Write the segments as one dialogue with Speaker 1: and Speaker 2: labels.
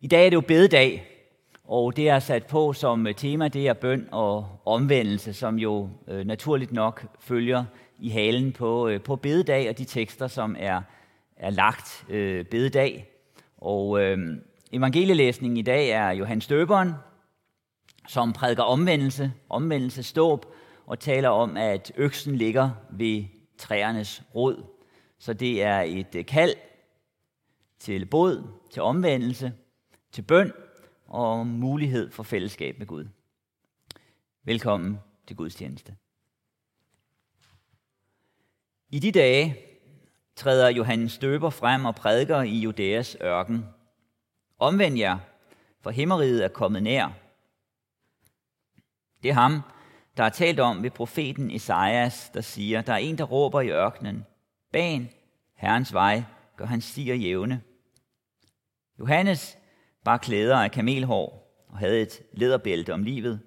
Speaker 1: I dag er det jo bededag, og det er sat på som tema, det er bøn og omvendelse, som jo øh, naturligt nok følger i halen på, øh, på bededag og de tekster, som er, er lagt øh, bededag. Og øh, evangelielæsningen i dag er Johannes Døberen, som prædiker omvendelse, omvendelse ståb, og taler om, at øksen ligger ved træernes rod. Så det er et kald til båd, til omvendelse, til bøn og mulighed for fællesskab med Gud. Velkommen til Guds tjeneste. I de dage træder Johannes Døber frem og prædiker i Judæas ørken. Omvend jer, for himmeriget er kommet nær. Det er ham, der er talt om ved profeten Esajas, der siger, der er en, der råber i ørkenen, ban Herrens vej, gør han stiger jævne. Johannes bar klæder af kamelhår og havde et læderbælte om livet,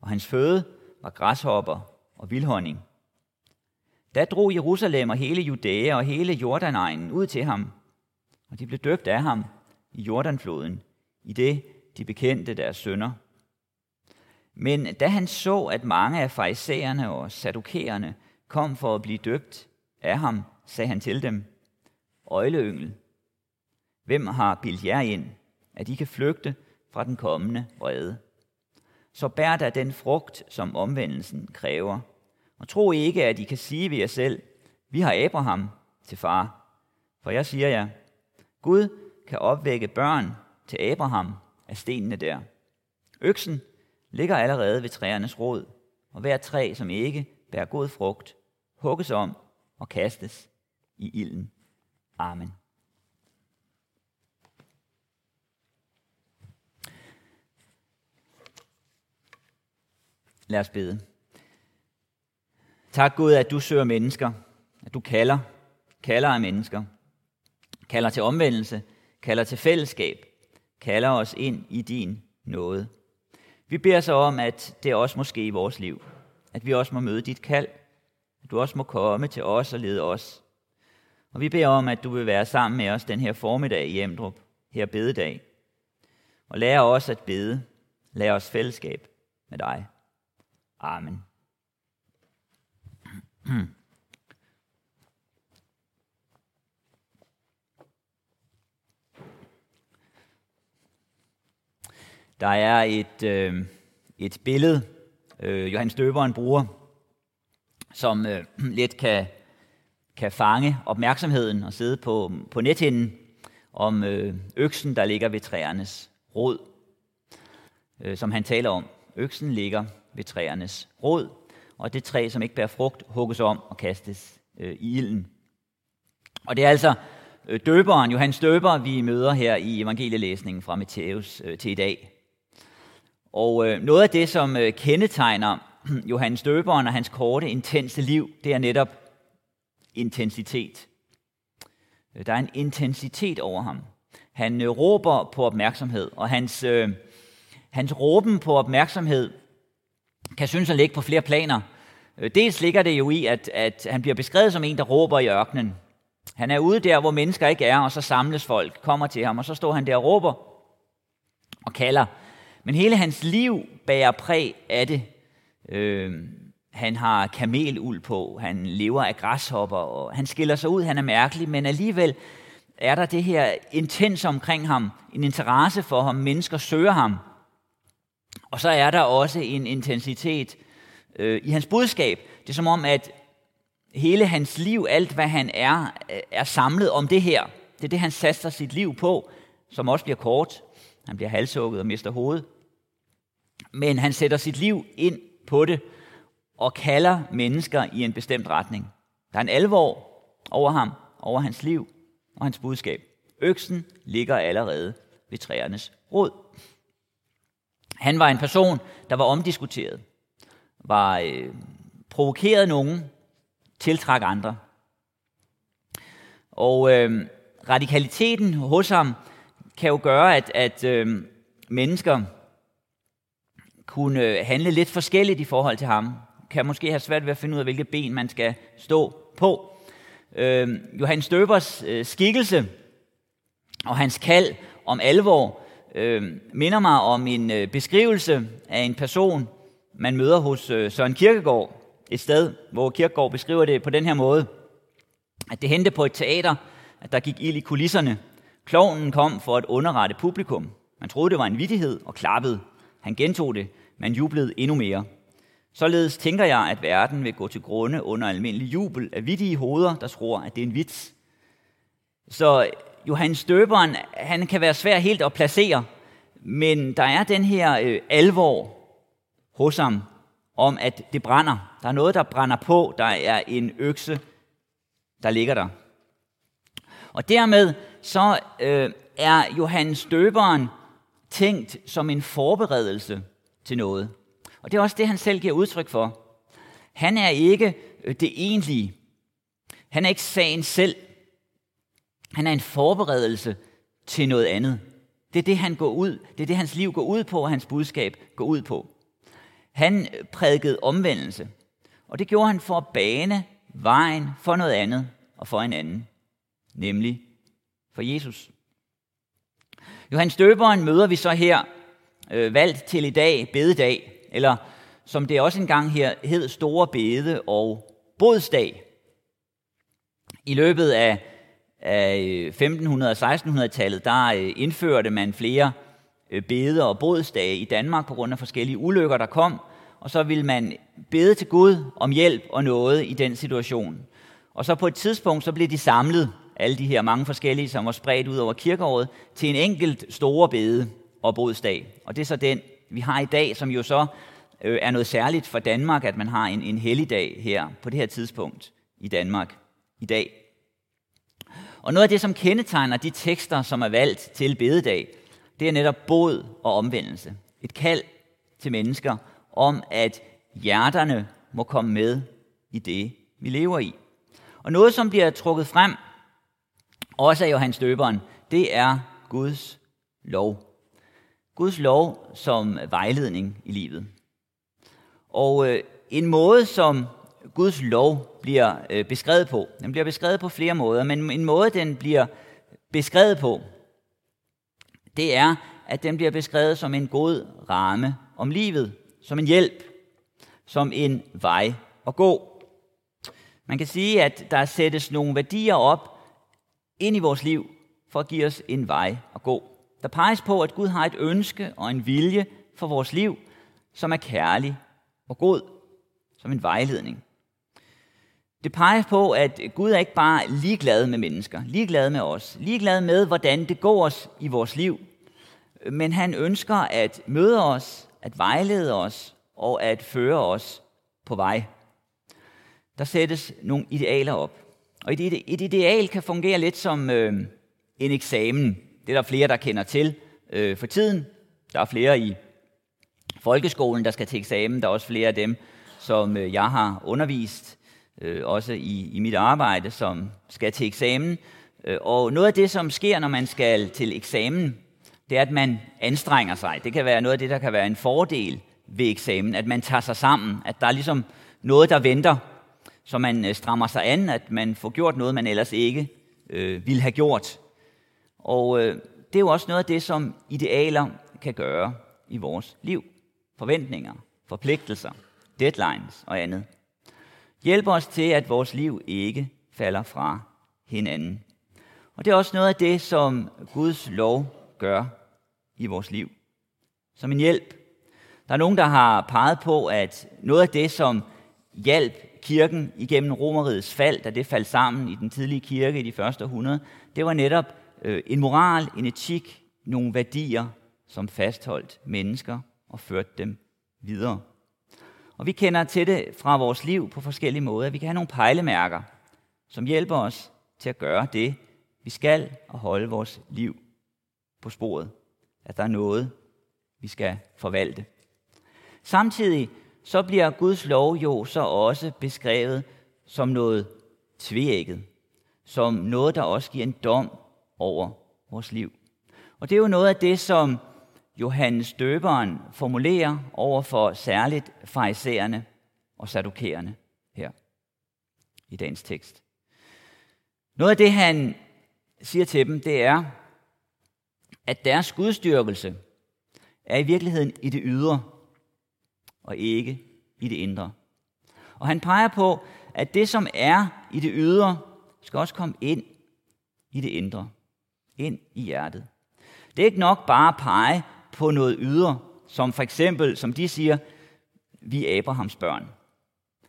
Speaker 1: og hans føde var græshopper og vildhonning. Da drog Jerusalem og hele Judæa og hele Jordanegnen ud til ham, og de blev døbt af ham i Jordanfloden, i det de bekendte deres sønder. Men da han så, at mange af farisæerne og sadukæerne kom for at blive døbt af ham, sagde han til dem, Øjleyngel, hvem har bildt jer ind, at I kan flygte fra den kommende vrede? Så bær da den frugt, som omvendelsen kræver. Og tro ikke, at I kan sige ved jer selv, vi har Abraham til far. For jeg siger jer, Gud kan opvække børn til Abraham af stenene der. Øksen ligger allerede ved træernes rod, og hver træ, som ikke bærer god frugt, hugges om og kastes i ilden. Amen. Lad os bede. Tak Gud, at du søger mennesker, at du kalder, kalder af mennesker, kalder til omvendelse, kalder til fællesskab, kalder os ind i din nåde. Vi beder så om, at det også må ske i vores liv, at vi også må møde dit kald, at du også må komme til os og lede os. Og vi beder om, at du vil være sammen med os den her formiddag i Emdrup, her bededag, og lære os at bede, lære os fællesskab med dig. Amen. Der er et, øh, et billede, øh, Johannes Døberen bruger, som øh, let kan, kan fange opmærksomheden og sidde på, på nethinden om øh, øksen, der ligger ved træernes rod, øh, som han taler om. Øksen ligger ved træernes rod, og det træ, som ikke bærer frugt, hugges om og kastes øh, i ilden. Og det er altså øh, døberen, Johannes døber, vi møder her i evangelielæsningen fra Matthæus øh, til i dag. Og øh, noget af det, som øh, kendetegner Johannes døberen og hans korte, intense liv, det er netop intensitet. Øh, der er en intensitet over ham. Han øh, råber på opmærksomhed, og hans, øh, hans råben på opmærksomhed kan synes at ligge på flere planer. Øh, dels ligger det jo i, at, at han bliver beskrevet som en, der råber i ørkenen. Han er ude der, hvor mennesker ikke er, og så samles folk, kommer til ham, og så står han der og råber og kalder. Men hele hans liv bærer præg af det. Øh, han har kameluld på, han lever af græshopper, og han skiller sig ud, han er mærkelig, men alligevel er der det her intens omkring ham, en interesse for ham, mennesker søger ham. Og så er der også en intensitet øh, i hans budskab. Det er som om, at hele hans liv, alt hvad han er, er samlet om det her. Det er det, han satser sit liv på, som også bliver kort. Han bliver halshugget og mister hovedet. Men han sætter sit liv ind på det og kalder mennesker i en bestemt retning. Der er en alvor over ham, over hans liv og hans budskab. Øksen ligger allerede ved træernes rod. Han var en person, der var omdiskuteret, var øh, provokeret nogen, tiltrak andre. Og øh, radikaliteten hos ham kan jo gøre, at, at øh, mennesker kunne øh, handle lidt forskelligt i forhold til ham. Kan måske have svært ved at finde ud af, hvilke ben man skal stå på. Øh, Johannes Døbers øh, skikkelse og hans kald om alvor øh, minder mig om en øh, beskrivelse af en person, man møder hos øh, Søren Kirkegaard, et sted, hvor Kirkegaard beskriver det på den her måde, at det hente på et teater, at der gik ild i kulisserne. Klovnen kom for at underrette publikum. Man troede, det var en vittighed og klappede. Han gentog det, man jublede endnu mere. Således tænker jeg, at verden vil gå til grunde under almindelig jubel af vittige hoveder, der tror, at det er en vits. Så Johannes Døberen, han kan være svær helt at placere, men der er den her øh, alvor hos ham om, at det brænder. Der er noget, der brænder på. Der er en økse, der ligger der. Og dermed så øh, er Johannes Døberen tænkt som en forberedelse til noget. Og det er også det, han selv giver udtryk for. Han er ikke øh, det egentlige. Han er ikke sagen selv. Han er en forberedelse til noget andet. Det er det, han går ud. Det er det, hans liv går ud på, og hans budskab går ud på. Han prædikede omvendelse, og det gjorde han for at bane vejen for noget andet og for en anden, nemlig for Jesus. Johannes Døberen møder vi så her, øh, valgt til i dag, bededag, eller som det også engang her hed, store bede og bodsdag. I løbet af, af øh, 1500- og 1600-tallet, der øh, indførte man flere øh, beder bede og bodsdage i Danmark på grund af forskellige ulykker, der kom, og så ville man bede til Gud om hjælp og noget i den situation. Og så på et tidspunkt, så blev de samlet, alle de her mange forskellige, som var spredt ud over kirkeåret, til en enkelt store bede og bodsdag. Og det er så den, vi har i dag, som jo så øh, er noget særligt for Danmark, at man har en, en helligdag her på det her tidspunkt i Danmark i dag. Og noget af det, som kendetegner de tekster, som er valgt til bededag, det er netop bod og omvendelse. Et kald til mennesker om, at hjerterne må komme med i det, vi lever i. Og noget, som bliver trukket frem, også af Johannes Døberen, det er Guds lov. Guds lov som vejledning i livet. Og øh, en måde, som Guds lov bliver øh, beskrevet på, den bliver beskrevet på flere måder, men en måde, den bliver beskrevet på, det er, at den bliver beskrevet som en god ramme om livet, som en hjælp, som en vej at gå. Man kan sige, at der sættes nogle værdier op ind i vores liv for at give os en vej at gå. Der peges på, at Gud har et ønske og en vilje for vores liv, som er kærlig og god, som en vejledning. Det peger på, at Gud er ikke bare ligeglad med mennesker, ligeglad med os, ligeglad med, hvordan det går os i vores liv, men han ønsker at møde os, at vejlede os og at føre os på vej. Der sættes nogle idealer op. Og et, et ideal kan fungere lidt som øh, en eksamen. Det er der flere, der kender til øh, for tiden. Der er flere i folkeskolen, der skal til eksamen. Der er også flere af dem, som øh, jeg har undervist, øh, også i, i mit arbejde, som skal til eksamen. Øh, og noget af det, som sker, når man skal til eksamen, det er, at man anstrenger sig. Det kan være noget af det, der kan være en fordel ved eksamen, at man tager sig sammen, at der er ligesom noget, der venter, så man øh, strammer sig an, at man får gjort noget, man ellers ikke øh, ville have gjort. Og øh, det er jo også noget af det, som idealer kan gøre i vores liv. Forventninger, forpligtelser, deadlines og andet. Hjælp os til, at vores liv ikke falder fra hinanden. Og det er også noget af det, som Guds lov gør i vores liv. Som en hjælp. Der er nogen, der har peget på, at noget af det, som hjalp kirken igennem romerigets fald, da det faldt sammen i den tidlige kirke i de første århundrede, det var netop øh, en moral, en etik, nogle værdier, som fastholdt mennesker og førte dem videre. Og vi kender til det fra vores liv på forskellige måder. Vi kan have nogle pejlemærker, som hjælper os til at gøre det, vi skal, og holde vores liv på sporet. At der er noget, vi skal forvalte. Samtidig så bliver Guds lov jo så også beskrevet som noget tvækket, som noget, der også giver en dom over vores liv. Og det er jo noget af det, som Johannes Døberen formulerer over for særligt farisæerne og sadukerende her i dagens tekst. Noget af det, han siger til dem, det er, at deres gudstyrkelse er i virkeligheden i det ydre, og ikke i det indre. Og han peger på, at det, som er i det ydre, skal også komme ind i det indre, ind i hjertet. Det er ikke nok bare at pege på noget ydre, som for eksempel, som de siger, vi er Abrahams børn.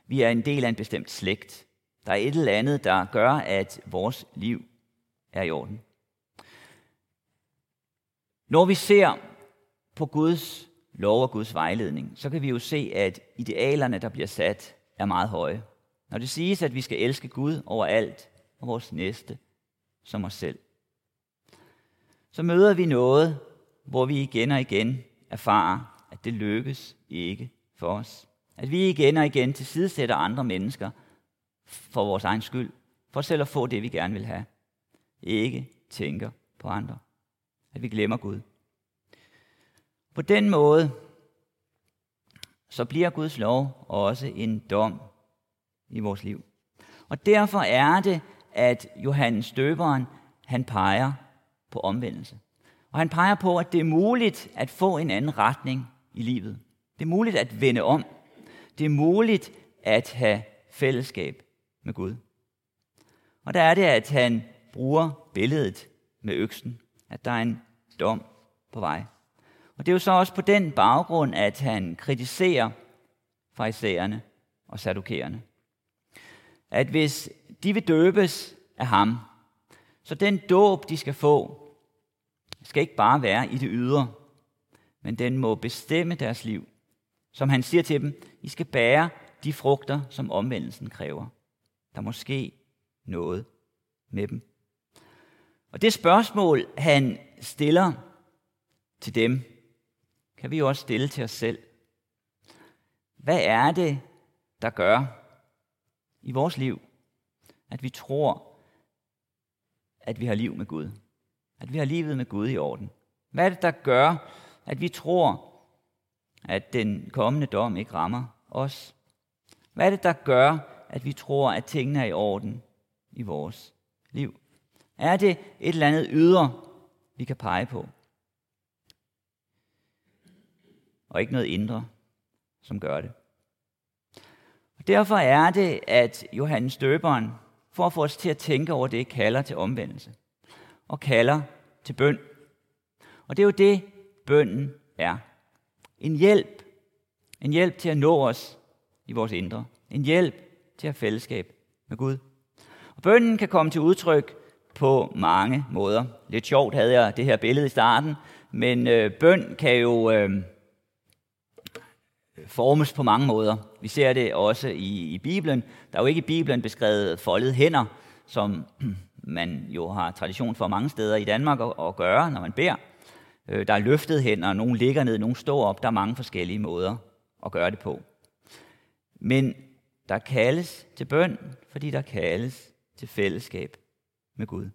Speaker 1: Vi er en del af en bestemt slægt. Der er et eller andet, der gør, at vores liv er i orden. Når vi ser på Guds lov og Guds vejledning, så kan vi jo se, at idealerne, der bliver sat, er meget høje. Når det siges, at vi skal elske Gud over alt og vores næste som os selv, så møder vi noget, hvor vi igen og igen erfarer, at det lykkes ikke for os. At vi igen og igen tilsidesætter andre mennesker for vores egen skyld, for selv at få det, vi gerne vil have. Ikke tænker på andre. At vi glemmer Gud. På den måde, så bliver Guds lov også en dom i vores liv. Og derfor er det, at Johannes døberen, han peger på omvendelse. Og han peger på, at det er muligt at få en anden retning i livet. Det er muligt at vende om. Det er muligt at have fællesskab med Gud. Og der er det, at han bruger billedet med øksen, at der er en dom på vej. Og det er jo så også på den baggrund, at han kritiserer farisæerne og sadukæerne. At hvis de vil døbes af ham, så den dåb, de skal få, skal ikke bare være i det ydre, men den må bestemme deres liv. Som han siger til dem, I skal bære de frugter, som omvendelsen kræver. Der må ske noget med dem. Og det spørgsmål, han stiller til dem, kan vi jo også stille til os selv. Hvad er det, der gør i vores liv, at vi tror, at vi har liv med Gud? At vi har livet med Gud i orden? Hvad er det, der gør, at vi tror, at den kommende dom ikke rammer os? Hvad er det, der gør, at vi tror, at tingene er i orden i vores liv? Er det et eller andet ydre, vi kan pege på? Og ikke noget indre, som gør det. Og derfor er det, at Johannes Døberen, for at få os til at tænke over det, kalder til omvendelse. Og kalder til bøn. Og det er jo det, bønnen er. En hjælp. En hjælp til at nå os i vores indre. En hjælp til at have fællesskab med Gud. Og bønnen kan komme til udtryk på mange måder. Lidt sjovt havde jeg det her billede i starten, men øh, bøn kan jo øh, formes på mange måder. Vi ser det også i, i Bibelen. Der er jo ikke i Bibelen beskrevet foldede hænder, som man jo har tradition for mange steder i Danmark at, at gøre, når man beder. Øh, der er løftet hænder, nogle ligger ned, nogle står op. Der er mange forskellige måder at gøre det på. Men der kaldes til bøn, fordi der kaldes til fællesskab med Gud.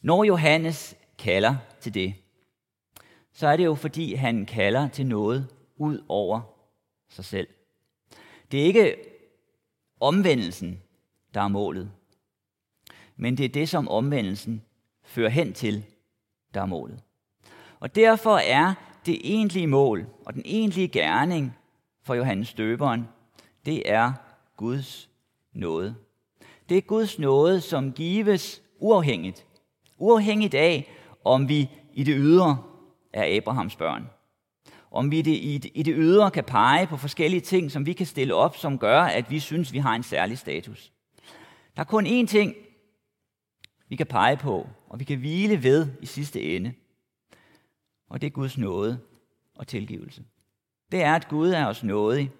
Speaker 1: Når Johannes kalder til det, så er det jo fordi, han kalder til noget ud over sig selv. Det er ikke omvendelsen, der er målet, men det er det, som omvendelsen fører hen til, der er målet. Og derfor er det egentlige mål og den egentlige gerning for Johannes døberen, det er Guds nåde. Det er Guds nåde, som gives uafhængigt. Uafhængigt af, om vi i det ydre er Abrahams børn. Om vi i det, i det ydre kan pege på forskellige ting, som vi kan stille op, som gør, at vi synes, vi har en særlig status. Der er kun én ting, vi kan pege på, og vi kan hvile ved i sidste ende. Og det er Guds nåde og tilgivelse. Det er, at Gud er os nådig.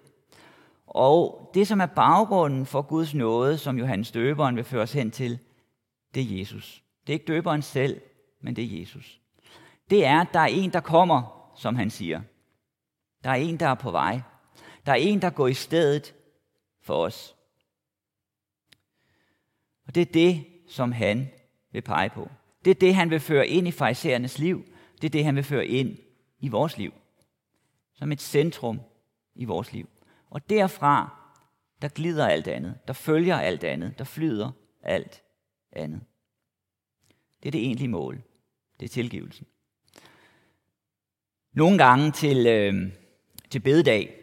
Speaker 1: Og det, som er baggrunden for Guds nåde, som Johannes døberen vil føre os hen til, det er Jesus. Det er ikke døberen selv, men det er Jesus. Det er, at der er en, der kommer, som han siger. Der er en, der er på vej. Der er en, der går i stedet for os. Og det er det, som han vil pege på. Det er det, han vil føre ind i farisæernes liv. Det er det, han vil føre ind i vores liv. Som et centrum i vores liv. Og derfra, der glider alt andet. Der følger alt andet. Der flyder alt andet. Det er det egentlige mål. Det er tilgivelsen. Nogle gange til, øh, til bededag,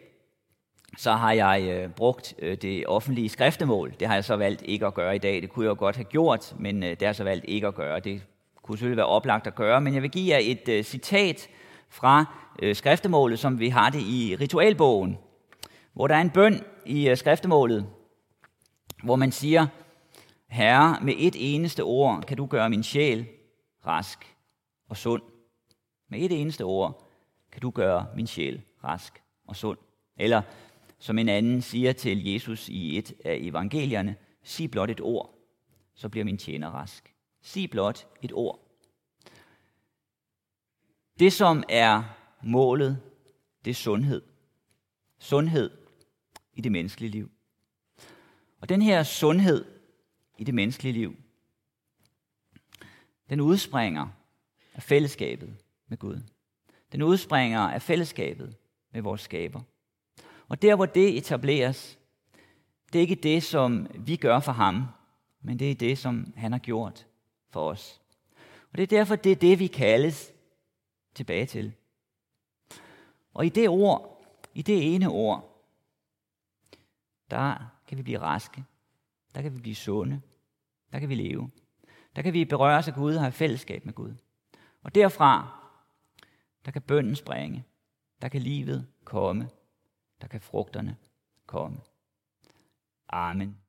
Speaker 1: så har jeg øh, brugt øh, det offentlige skriftemål. Det har jeg så valgt ikke at gøre i dag. Det kunne jeg jo godt have gjort, men øh, det har jeg så valgt ikke at gøre. Det kunne selvfølgelig være oplagt at gøre, men jeg vil give jer et øh, citat fra øh, skriftemålet, som vi har det i ritualbogen, hvor der er en bøn i øh, skriftemålet, hvor man siger, Herre, med et eneste ord kan du gøre min sjæl rask og sund. Med et eneste ord kan du gøre min sjæl rask og sund. Eller som en anden siger til Jesus i et af evangelierne, sig blot et ord, så bliver min tjener rask. Sig blot et ord. Det, som er målet, det er sundhed. Sundhed i det menneskelige liv. Og den her sundhed i det menneskelige liv, den udspringer af fællesskabet med Gud. Den udspringer af fællesskabet med vores skaber. Og der, hvor det etableres, det er ikke det, som vi gør for ham, men det er det, som han har gjort for os. Og det er derfor, det er det, vi kaldes tilbage til. Og i det ord, i det ene ord, der kan vi blive raske, der kan vi blive sunde, der kan vi leve. Der kan vi berøre os af Gud og have fællesskab med Gud. Og derfra, der kan bønden springe, der kan livet komme, der kan frugterne komme. Amen.